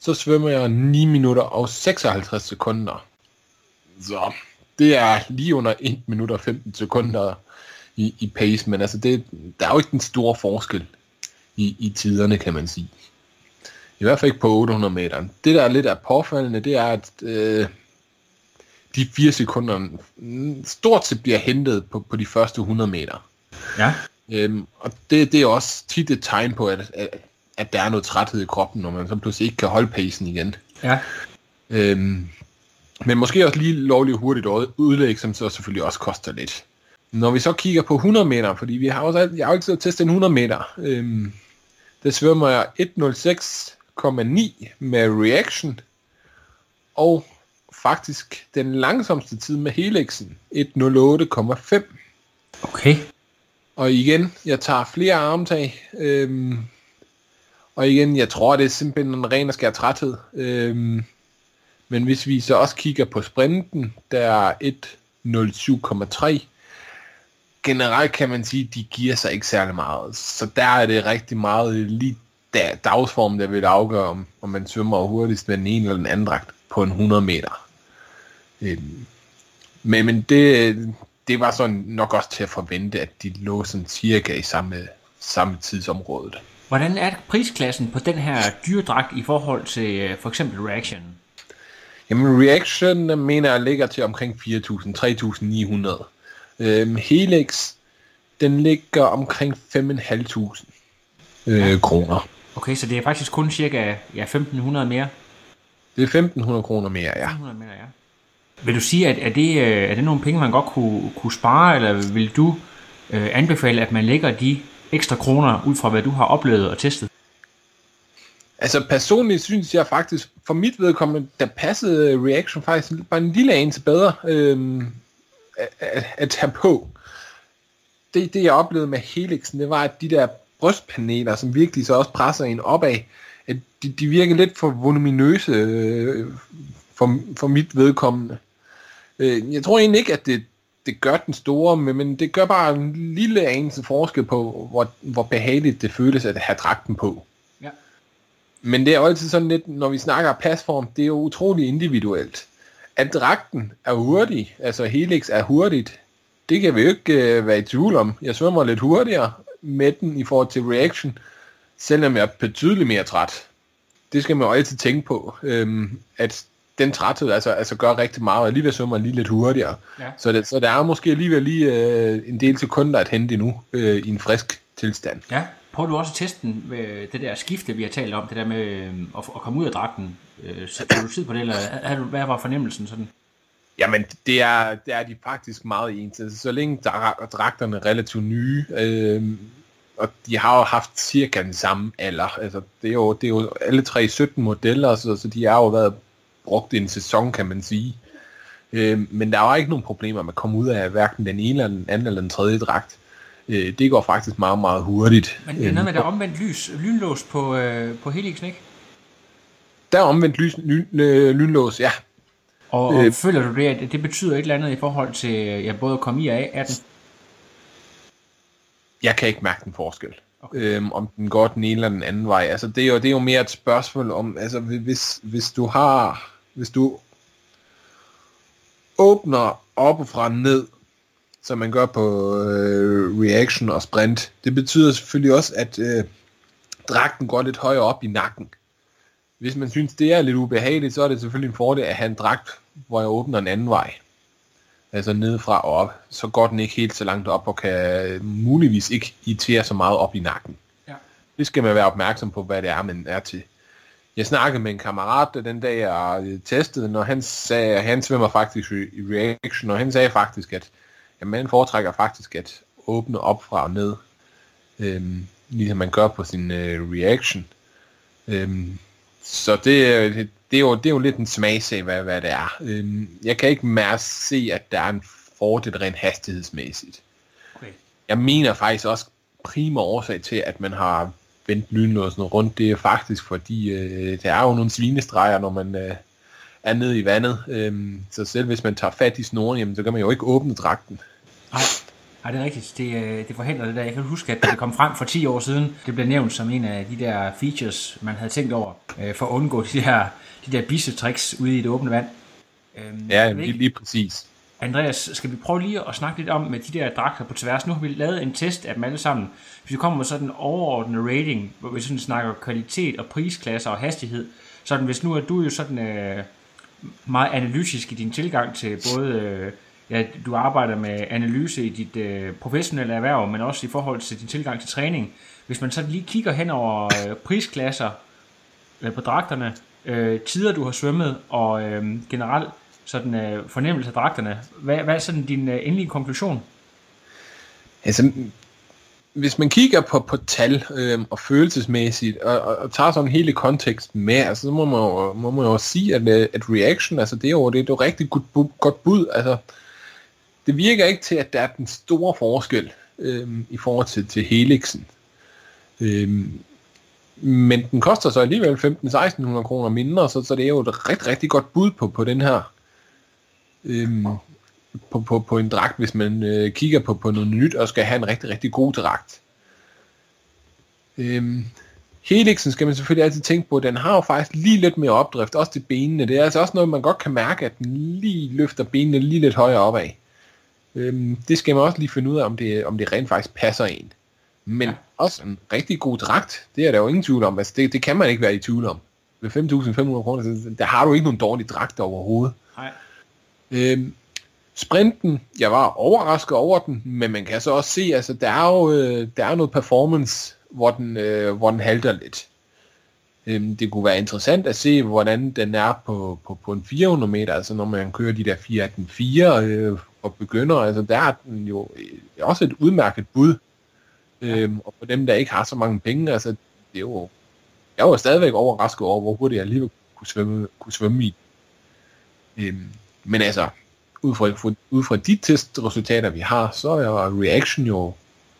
D: så svømmer jeg 9 minutter og 56 sekunder. Så det er lige under 1 minut og 15 sekunder i, i pace, men altså det, der er jo ikke den store forskel i, i tiderne, kan man sige. I hvert fald ikke på 800 meter. Det, der er lidt af påfaldende, det er, at øh, de 4 sekunder stort set bliver hentet på, på de første 100 meter.
A: Ja.
D: Øhm, og det, det er også tit et tegn på, at, at, at der er noget træthed i kroppen, når man så pludselig ikke kan holde pacen igen.
A: Ja.
D: Øhm, men måske også lige lovligt hurtigt udlæg, som så selvfølgelig også koster lidt. Når vi så kigger på 100 meter, fordi vi har også, jeg har jo ikke siddet testet en 100 meter, øhm, der svømmer jeg 1.06,9 med reaction, og faktisk den langsomste tid med helixen, 1.08,5.
A: Okay.
D: Og igen, jeg tager flere armtag. Øhm, og igen, jeg tror, det er simpelthen en ren og skær træthed. Øhm, men hvis vi så også kigger på sprinten, der er 1.07,3. Generelt kan man sige, at de giver sig ikke særlig meget. Så der er det rigtig meget lige der, dagsform, der vil afgøre, om, om man svømmer hurtigst med den ene eller den anden dragt på en 100 meter. Øhm, men, men det, det var sådan nok også til at forvente, at de lå sådan cirka i samme, samme tidsområde.
A: Hvordan er prisklassen på den her dyredragt i forhold til øh, for eksempel Reaction?
D: Jamen Reaction mener jeg ligger til omkring 4.000, 3.900. Øhm, Helix, den ligger omkring 5.500 øh, ja. kroner.
A: Okay, så det er faktisk kun cirka ja, 1.500 mere?
D: Det er 1.500 kroner mere, ja.
A: 1.500 mere, ja. Vil du sige, at er det, øh, er det nogle penge, man godt kunne, kunne spare, eller vil du øh, anbefale, at man lægger de ekstra kroner ud fra, hvad du har oplevet og testet?
D: Altså personligt synes jeg faktisk, for mit vedkommende, der passede Reaction faktisk bare en lille anelse bedre øh, at, at tage på. Det, det jeg oplevede med Helixen, det var, at de der brystpaneler, som virkelig så også presser en opad, at de, de virker lidt for voluminøse øh, for, for mit vedkommende. Øh, jeg tror egentlig ikke, at det, det gør den store, men, men det gør bare en lille anelse forskel på, hvor, hvor behageligt det føles at have dragten på.
A: Ja.
D: Men det er jo altid sådan lidt, når vi snakker pasform, det er jo utrolig individuelt. At dragten er hurtig, altså Helix er hurtigt, det kan vi jo ikke øh, være i tvivl om. Jeg svømmer lidt hurtigere med den i forhold til reaction, selvom jeg er betydeligt mere træt. Det skal man jo altid tænke på, øhm, at den træthed altså, altså gør rigtig meget, og alligevel svømmer lige lidt hurtigere.
A: Ja.
D: Så, det, så der er måske alligevel lige øh, en del sekunder at hente endnu øh, i en frisk tilstand.
A: Ja, prøver du også at teste den, med det der skifte, vi har talt om, det der med øh, at, at komme ud af dragten. Øh, så du tid på det, eller hvad var fornemmelsen sådan?
D: Jamen, det er, det er de faktisk meget ens. Altså, så længe dra- dragterne er relativt nye, øh, og de har jo haft cirka den samme alder. Altså, det er jo, det er jo alle tre 17 modeller, så, så de har jo været brugt en sæson, kan man sige. Øh, men der var ikke nogen problemer med at komme ud af hverken den ene eller den anden eller den tredje dragt. Øh, det går faktisk meget, meget hurtigt.
A: Men det er noget med, der er omvendt lys, lynlås på, øh, på Helixen, ikke?
D: Der er omvendt lys, lyn, øh, lynlås, ja.
A: Og, og øh, føler du det, at det betyder et eller andet i forhold til ja, både at komme i og af, af den?
D: Jeg kan ikke mærke den forskel. Okay. Øhm, om den går den ene eller den anden vej. Altså, det er jo, det er jo mere et spørgsmål om, altså, hvis, hvis du har, hvis du åbner op fra ned, som man gør på øh, reaction og sprint, det betyder selvfølgelig også, at øh, dragten går lidt højere op i nakken. Hvis man synes, det er lidt ubehageligt, så er det selvfølgelig en fordel at have en dragt, hvor jeg åbner en anden vej. altså nedefra og op, så går den ikke helt så langt op og kan muligvis ikke irritere så meget op i nakken.
A: Ja.
D: Det skal man være opmærksom på, hvad det er, man er til. Jeg snakkede med en kammerat den dag, jeg testede, når han sagde, at han svømmer faktisk i reaction, og han sagde faktisk, at jamen, man foretrækker faktisk at åbne op fra og ned, øhm, ligesom man gør på sin øh, reaction. Øhm, så det, er- det, det, er jo, det er jo lidt en smagsag, hvad, hvad det er. Øhm, jeg kan ikke mere se, at der er en fordel rent hastighedsmæssigt.
A: Okay.
D: Jeg mener faktisk også prima årsag til, at man har vendt lynlåsen rundt, det er faktisk fordi, øh, der er jo nogle svinestreger, når man øh, er nede i vandet. Øhm, så selv hvis man tager fat i snoren, jamen, så kan man jo ikke åbne dragten.
A: Nej, Nej, det er rigtigt. Det, øh, det forhindrer det der. Jeg kan huske, at det kom frem for 10 år siden. Det blev nævnt som en af de der features, man havde tænkt over, øh, for at undgå de der, de der bissetricks ude i det åbne vand. Øhm,
D: Ja, lige, lige præcis.
A: Andreas, skal vi prøve lige at snakke lidt om med de der dragter på tværs? Nu har vi lavet en test af dem alle sammen. Hvis vi kommer med sådan en overordnet rating, hvor vi sådan snakker kvalitet og prisklasser og hastighed, sådan hvis nu er du jo sådan øh, meget analytisk i din tilgang til både, øh, ja, du arbejder med analyse i dit øh, professionelle erhverv, men også i forhold til din tilgang til træning. Hvis man så lige kigger hen over øh, prisklasser øh, på dragterne, øh, tider du har svømmet, og øh, generelt sådan øh, fornemmelse af dragterne. Hvad, hvad er sådan din øh, endelige konklusion?
D: Altså, hvis man kigger på, på tal øh, og følelsesmæssigt, og, og, og tager sådan hele konteksten med, altså, så må man jo, må man jo sige, at, øh, at reaction, altså det er jo, det er jo rigtig godt, godt bud. Altså, det virker ikke til, at der er den store forskel øhm, i forhold til, til Helixen. Øhm, men den koster så alligevel 15-1600 kroner mindre, så, så det er jo et rigtig, rigtig godt bud på, på den her øhm, på, på, på en dragt, hvis man øh, kigger på, på noget nyt og skal have en rigtig, rigtig god dragt. Øhm, Helixen skal man selvfølgelig altid tænke på, den har jo faktisk lige lidt mere opdrift, også til benene. Det er altså også noget, man godt kan mærke, at den lige løfter benene lige lidt højere opad. Øhm, det skal man også lige finde ud af, om det, om det rent faktisk passer en. Men ja. også en rigtig god dragt, det er der jo ingen tvivl om. Altså, det, det kan man ikke være i tvivl om. Med 5.500 kroner, der har du ikke nogen dårlig dragt overhovedet.
A: Nej.
D: Øhm, sprinten, jeg var overrasket over den, men man kan så også se, altså der er jo øh, der er noget performance, hvor den, øh, hvor den halter lidt. Øhm, det kunne være interessant at se, hvordan den er på, på, på en 400 meter, altså når man kører de der 4 øh, og begynder, altså der er den jo øh, også et udmærket bud. Øhm, og for dem, der ikke har så mange penge, altså det er jo, jeg var stadigvæk overrasket over, hvor hurtigt jeg alligevel kunne svømme, kunne svømme i. Øhm, men altså, ud fra, fra, ud fra de testresultater, vi har, så er reaction jo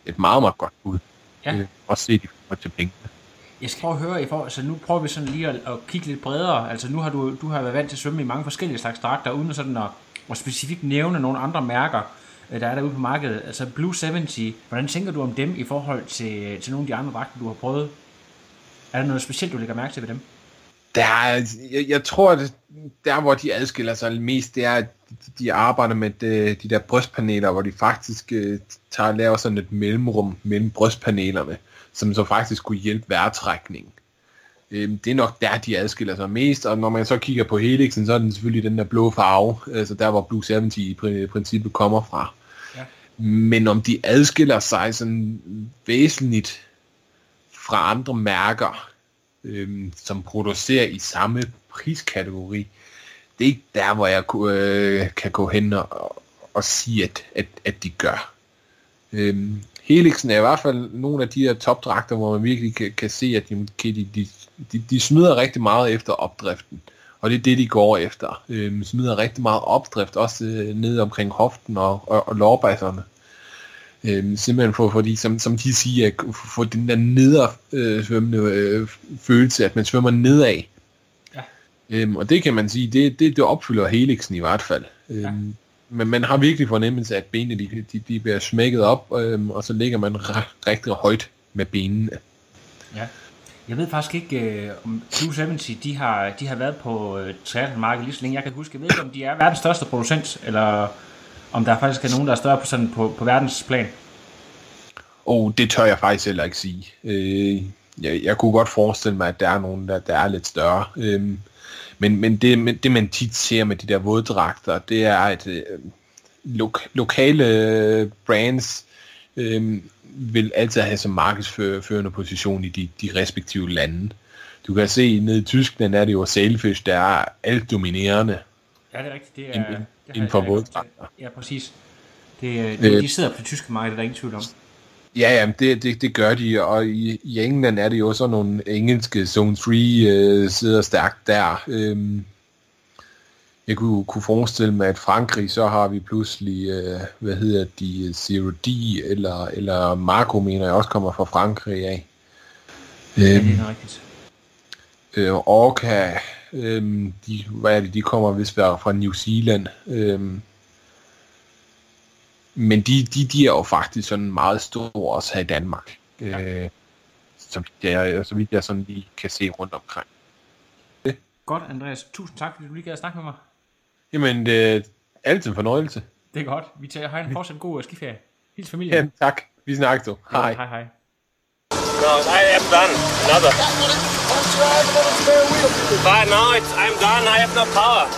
D: et meget, meget godt bud.
A: Ja.
D: Øh, også set i forhold til pengene.
A: Jeg skal prøve at høre, i forhold, så nu prøver vi sådan lige at, at kigge lidt bredere. Altså nu har du, du har været vant til at svømme i mange forskellige slags dragter, uden sådan at, og specifikt nævne nogle andre mærker, øh, der er derude på markedet. Altså Blue 70, hvordan tænker du om dem i forhold til, øh, til nogle af de andre dragter, du har prøvet? Er der noget specielt, du lægger mærke til ved dem?
D: Der jeg, jeg tror, at der hvor de adskiller sig mest, det er, at de, de arbejder med de, de der brystpaneler, hvor de faktisk øh, tager laver sådan et mellemrum mellem brystpanelerne, som så faktisk kunne hjælpe vejrtrækningen. Øhm, det er nok der, de adskiller sig mest, og når man så kigger på Helixen, så er den selvfølgelig den der blå farve, altså der hvor Blue 70 i pri- princippet kommer fra.
A: Ja.
D: Men om de adskiller sig sådan væsentligt fra andre mærker, øhm, som producerer i samme priskategori, det er ikke der, hvor jeg øh, kan gå hen og, og sige, at, at, at de gør. Øhm, Helixen er i hvert fald nogle af de her topdragter, hvor man virkelig kan, kan se, at de, de, de, de, de smider rigtig meget efter opdriften. Og det er det, de går efter. Øhm, smider rigtig meget opdrift, også øh, nede omkring hoften og, og, og lårbasserne. Øhm, simpelthen for, fordi, som, som de siger, at få den der nedersvømmende øh, følelse, at man svømmer nedad.
A: Ja.
D: Øhm, og det kan man sige, det, det, det opfylder Helixen i hvert fald. Øhm,
A: Ja.
D: Men man har virkelig fornemmelse af, at benene de, de, de bliver smækket op, øhm, og så ligger man r- rigtig højt med benene.
A: Ja. Jeg ved faktisk ikke, øh, om Blue 70, de har, de har været på øh, triathlon-markedet lige så længe jeg kan huske. Jeg ved ikke, om de er verdens største producent, eller om der faktisk er nogen, der er større på, sådan, på, på verdensplan.
D: Og det tør jeg faktisk heller ikke sige. Øh, jeg, jeg kunne godt forestille mig, at der er nogen, der, der er lidt større. Øh, men men det, men det, man tit ser med de der våddragter, det er, at øh, lo- lokale øh, brands øh, vil altid have som markedsførende position i de, de respektive lande. Du kan se, nede i Tyskland er det jo Sailfish, der er alt dominerende.
A: Ja, det er rigtigt. Det er,
D: Inden-
A: det
D: inden for våddragter.
A: Ja, præcis. Det, øh, de,
D: Øh.
A: de sidder på det tyske marked, der er ingen tvivl om.
D: Ja, ja, det, det, det gør de, og i, i England er det jo sådan nogle engelske Zone 3 øh, sidder stærkt der. Øhm, jeg kunne, kunne forestille mig, at Frankrig, så har vi pludselig, øh, hvad hedder de, Zero D, eller, eller Marco, mener jeg også kommer fra Frankrig af.
A: Ja, det
D: Øhm,
A: er rigtigt.
D: øh, Orca, øhm, de, hvad er det, de kommer vist fra New Zealand. Øhm, men de, de, de er jo faktisk sådan meget store også her i Danmark. Ja. Øh, som jeg, så vidt jeg sådan lige kan se rundt omkring.
A: Godt, Andreas. Tusind tak, fordi du lige gad at snakke med mig.
D: Jamen, det er altid en fornøjelse.
A: Det er godt. Vi tager, har en fortsat god øh, skiferie. Hils familien.
D: Ja, tak. Vi snakkes du. Hej.
A: Hej, hej.
E: No, I am done. Another. But no, it's, I'm done. I have no power.